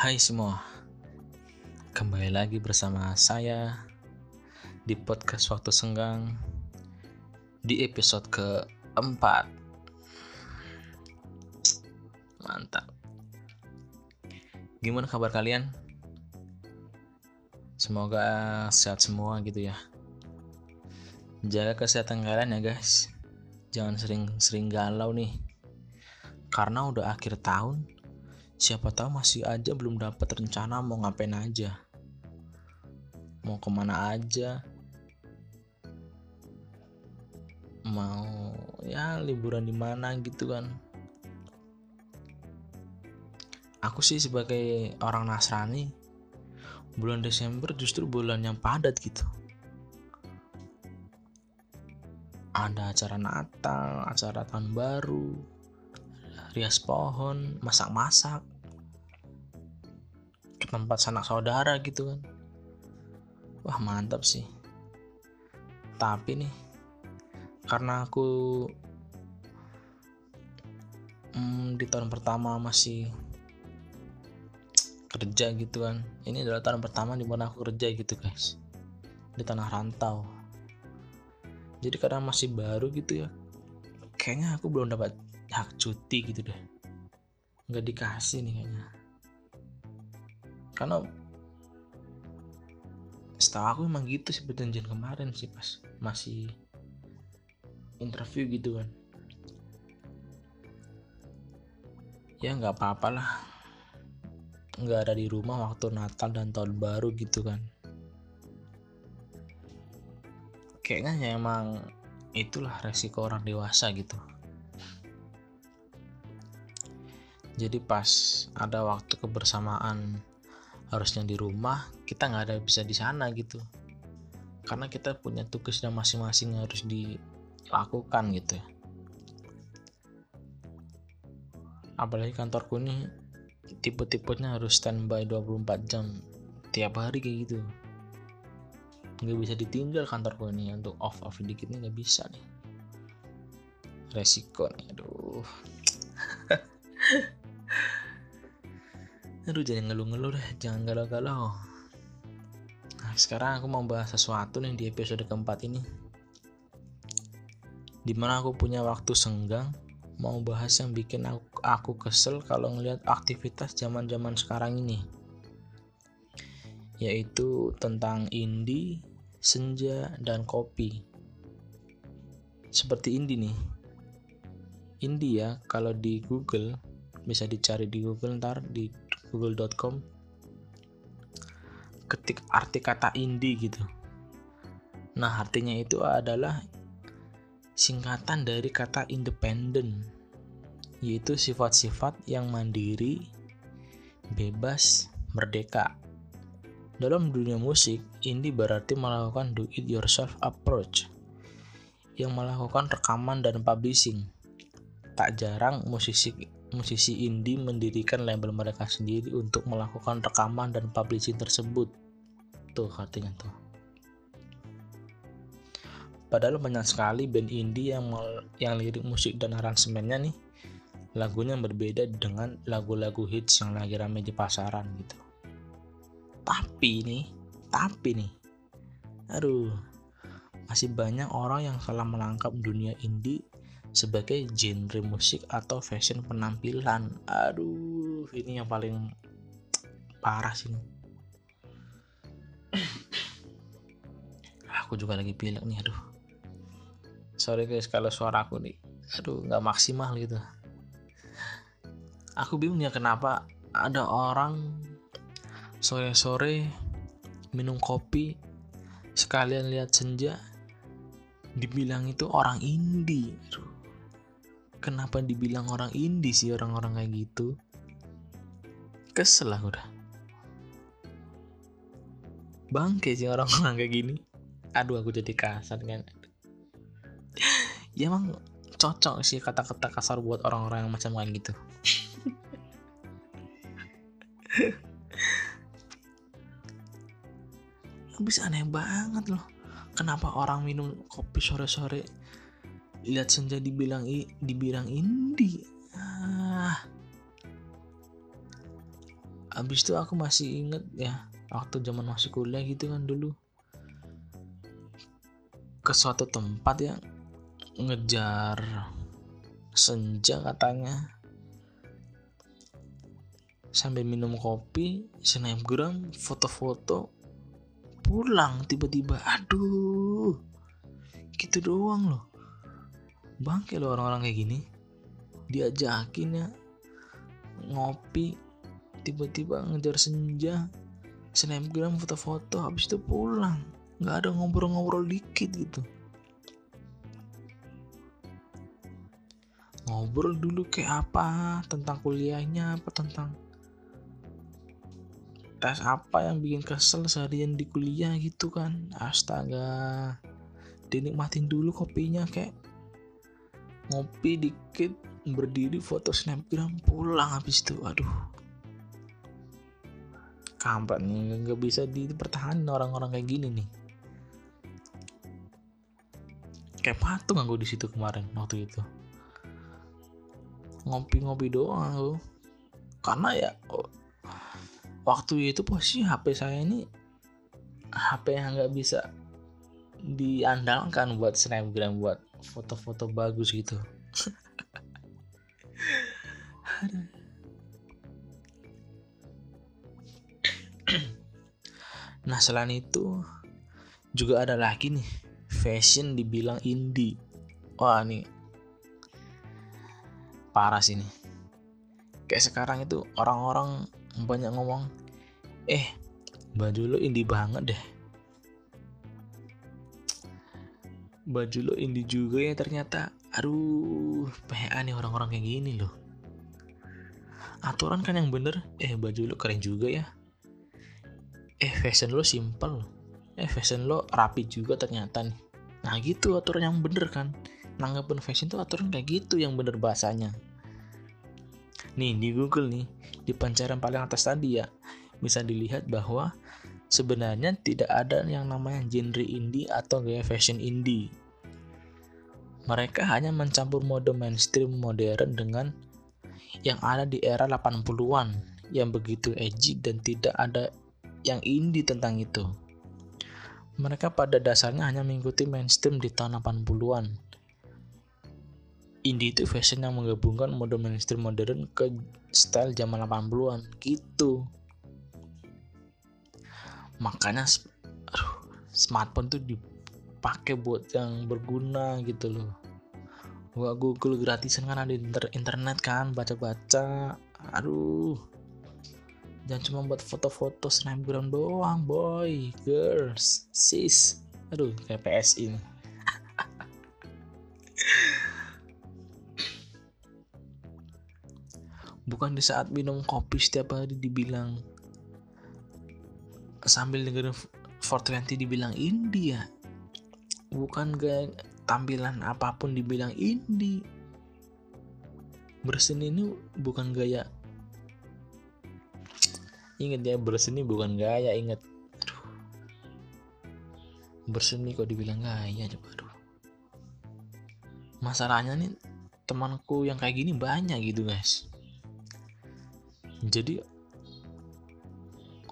Hai semua, kembali lagi bersama saya di podcast Waktu Senggang di episode keempat. Mantap. Gimana kabar kalian? Semoga sehat semua gitu ya. Jaga kesehatan kalian ya guys. Jangan sering-sering galau nih. Karena udah akhir tahun, siapa tahu masih aja belum dapat rencana mau ngapain aja. Mau ke mana aja. Mau ya liburan di mana gitu kan. Aku sih sebagai orang Nasrani bulan Desember justru bulan yang padat gitu. Ada acara Natal acara tahun baru rias pohon, masak-masak ke tempat sanak saudara gitu kan. Wah mantap sih. Tapi nih, karena aku hmm, di tahun pertama masih kerja gitu kan. Ini adalah tahun pertama di mana aku kerja gitu guys. Di tanah rantau. Jadi karena masih baru gitu ya. Kayaknya aku belum dapat hak cuti gitu deh. Nggak dikasih nih kayaknya. Karena setahu aku emang gitu sih perjanjian kemarin sih pas masih interview gitu kan. Ya nggak apa-apa lah. Nggak ada di rumah waktu Natal dan tahun baru gitu kan. Kayaknya ya emang itulah resiko orang dewasa gitu. Jadi pas ada waktu kebersamaan harusnya di rumah kita nggak ada bisa di sana gitu. Karena kita punya tugas dan masing-masing harus dilakukan gitu. Apalagi kantorku ini tipe-tipenya harus standby 24 jam tiap hari kayak gitu nggak bisa ditinggal kantorku ini untuk off off dikit nih nggak bisa nih resiko nih aduh Aduh jangan ngeluh-ngeluh deh, jangan galau-galau. Nah, sekarang aku mau bahas sesuatu nih di episode keempat ini. Di mana aku punya waktu senggang, mau bahas yang bikin aku, aku kesel kalau ngelihat aktivitas zaman-zaman sekarang ini. Yaitu tentang indie, senja, dan kopi. Seperti indie nih. Indie ya, kalau di Google bisa dicari di Google ntar di google.com ketik arti kata indie gitu nah artinya itu adalah singkatan dari kata independen yaitu sifat-sifat yang mandiri bebas merdeka dalam dunia musik indie berarti melakukan do it yourself approach yang melakukan rekaman dan publishing tak jarang musisi musisi indie mendirikan label mereka sendiri untuk melakukan rekaman dan publishing tersebut. Tuh artinya tuh. Padahal banyak sekali band indie yang yang lirik musik dan aransemennya nih lagunya berbeda dengan lagu-lagu hits yang lagi rame di pasaran gitu. Tapi nih, tapi nih, aduh, masih banyak orang yang salah melangkap dunia indie sebagai genre musik atau fashion penampilan. Aduh, ini yang paling parah sih. aku juga lagi pilek nih, aduh. Sorry guys kalau suara aku nih, aduh nggak maksimal gitu. Aku bingung ya kenapa ada orang sore-sore minum kopi sekalian lihat senja dibilang itu orang indie. Kenapa dibilang orang indie sih orang-orang kayak gitu? Kesel lah udah bangke sih orang-orang kayak gini. Aduh aku jadi kasar kan. Ya emang cocok sih kata-kata kasar buat orang-orang yang macam kayak gitu bisa aneh banget loh. Kenapa orang minum kopi sore-sore? Lihat senja dibilang i, dibilang indie ah. Habis itu aku masih inget ya waktu zaman masih kuliah gitu kan dulu. Ke suatu tempat yang ngejar senja katanya. Sambil minum kopi snapgram foto-foto pulang tiba-tiba aduh gitu doang loh. Bangke loh orang-orang kayak gini. Diajakin ya ngopi tiba-tiba ngejar senja snapgram foto-foto habis itu pulang. Nggak ada ngobrol-ngobrol dikit gitu. Ngobrol dulu kayak apa tentang kuliahnya apa tentang tes apa yang bikin kesel seharian di kuliah gitu kan? Astaga. Dinikmatin dulu kopinya kayak ngopi dikit berdiri foto snapgram pulang habis itu. Aduh. Kampret nih nggak bisa dipertahankan orang-orang kayak gini nih. Kayak patung aku di situ kemarin waktu itu. Ngopi-ngopi doang aku. Karena ya waktu itu posisi HP saya ini HP yang nggak bisa diandalkan buat snapgram buat foto-foto bagus gitu. Nah selain itu juga ada lagi nih fashion dibilang indie. Wah nih parah sih nih. Kayak sekarang itu orang-orang banyak ngomong. Eh baju lo indie banget deh. Baju lo indie juga ya ternyata. Aduh PA nih orang-orang kayak gini loh. Aturan kan yang bener. Eh baju lo keren juga ya. Eh fashion lo simple. Eh fashion lo rapi juga ternyata nih. Nah gitu aturan yang bener kan. Nanggapin fashion tuh aturan kayak gitu yang bener bahasanya. Nih di Google nih, di pencarian paling atas tadi ya, bisa dilihat bahwa sebenarnya tidak ada yang namanya genre indie atau gaya fashion indie. Mereka hanya mencampur mode mainstream modern dengan yang ada di era 80-an yang begitu edgy dan tidak ada yang indie tentang itu. Mereka pada dasarnya hanya mengikuti mainstream di tahun 80-an. Indie itu fashion yang menggabungkan mode mainstream modern ke style zaman 80-an gitu. Makanya aduh, smartphone tuh dipakai buat yang berguna gitu loh. Gua Google gratisan kan ada internet kan, baca-baca. Aduh, jangan cuma buat foto-foto snapgram doang boy girls sis aduh kayak PSI nih bukan di saat minum kopi setiap hari dibilang sambil dengerin 420 dibilang India bukan gaya tampilan apa pun dibilang indie berseni ini bukan gaya Ingat ya berseni bukan gaya ingat. Aduh. Berseni kok dibilang gaya coba aduh. Masalahnya nih temanku yang kayak gini banyak gitu guys. Jadi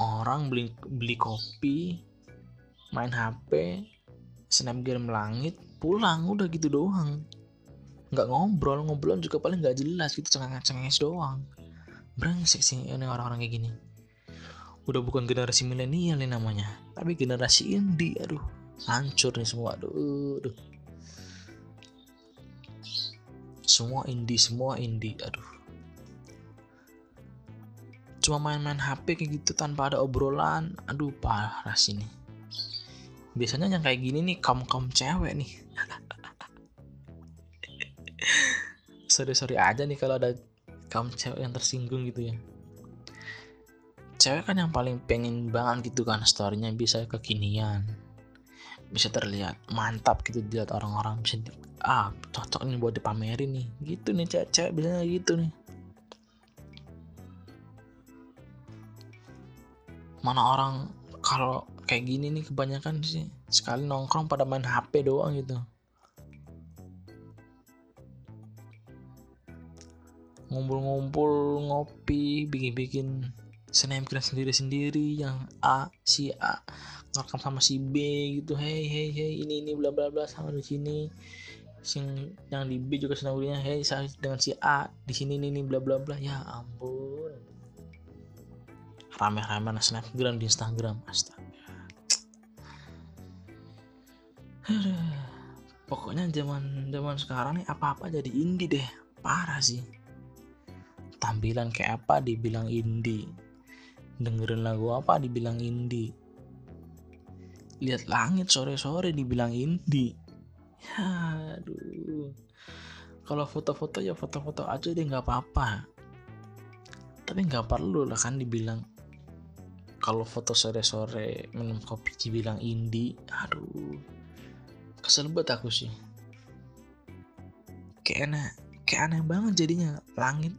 orang beli beli kopi, main HP, snapgram langit, pulang udah gitu doang. Nggak ngobrol, ngobrol juga paling nggak jelas gitu cengenges doang. Brengsek sih ini orang-orang kayak gini udah bukan generasi milenial nih namanya tapi generasi indie aduh hancur nih semua aduh, aduh. semua indie semua indie aduh cuma main-main HP kayak gitu tanpa ada obrolan. Aduh parah sini biasanya yang kayak gini nih kaum kaum cewek nih. Sorry sorry aja nih kalau ada kaum cewek yang tersinggung gitu ya. Cewek kan yang paling pengen banget gitu kan storynya bisa kekinian bisa terlihat mantap gitu dilihat orang-orang bisa di, ah cocok nih buat dipamerin nih. Gitu nih cewek-cewek biasanya gitu nih mana orang kalau kayak gini nih kebanyakan sih sekali nongkrong pada main HP doang gitu. Ngumpul-ngumpul ngopi bikin-bikin snapgram sendiri-sendiri yang A si A ngerekam sama si B gitu. Hey hey hey ini ini bla bla bla sama di sini. Sing yang di B juga snapgramnya hey saya dengan si A di sini ini, ini bla bla bla. Ya ampun rame-rame snapgram di Instagram astaga. Pokoknya zaman zaman sekarang nih apa apa jadi indie deh. Parah sih. Tampilan kayak apa dibilang indie? Dengerin lagu apa dibilang indie? Lihat langit sore-sore dibilang indie. Ya, aduh. Kalau foto-foto ya foto-foto aja deh nggak apa-apa. Tapi nggak perlu lah kan dibilang kalau foto sore-sore minum kopi dibilang indie aduh. Kesel banget aku sih. Kayak aneh kayak aneh banget jadinya. Langit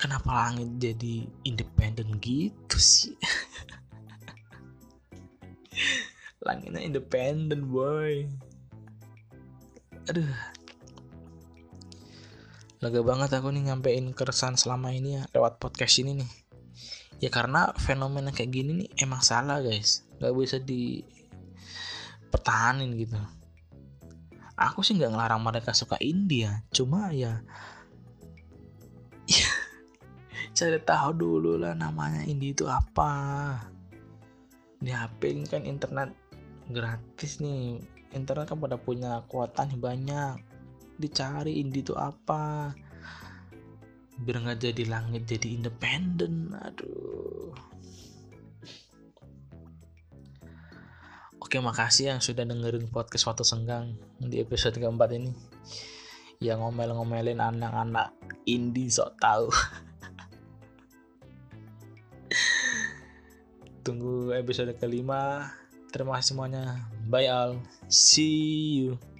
kenapa langit jadi independen gitu sih? Langitnya independen boy. Aduh. Lega banget aku nih nyampein keresahan selama ini ya lewat podcast ini nih ya karena fenomena kayak gini nih emang salah guys. Nggak bisa di pertahanin gitu. Aku sih nggak ngelarang mereka suka India. Cuma ya cari tahu dulu lah namanya indie itu apa. Di HP kan internet gratis nih. Internet kan pada punya kuatan banyak. Dicari indie itu apa biar nggak jadi langit jadi independen aduh. Oke makasih yang sudah dengerin podcast waktu senggang di episode keempat ini. Yang ngomel-ngomelin anak-anak indie sok tahu. Tunggu episode kelima. Terima kasih semuanya. Bye all. See you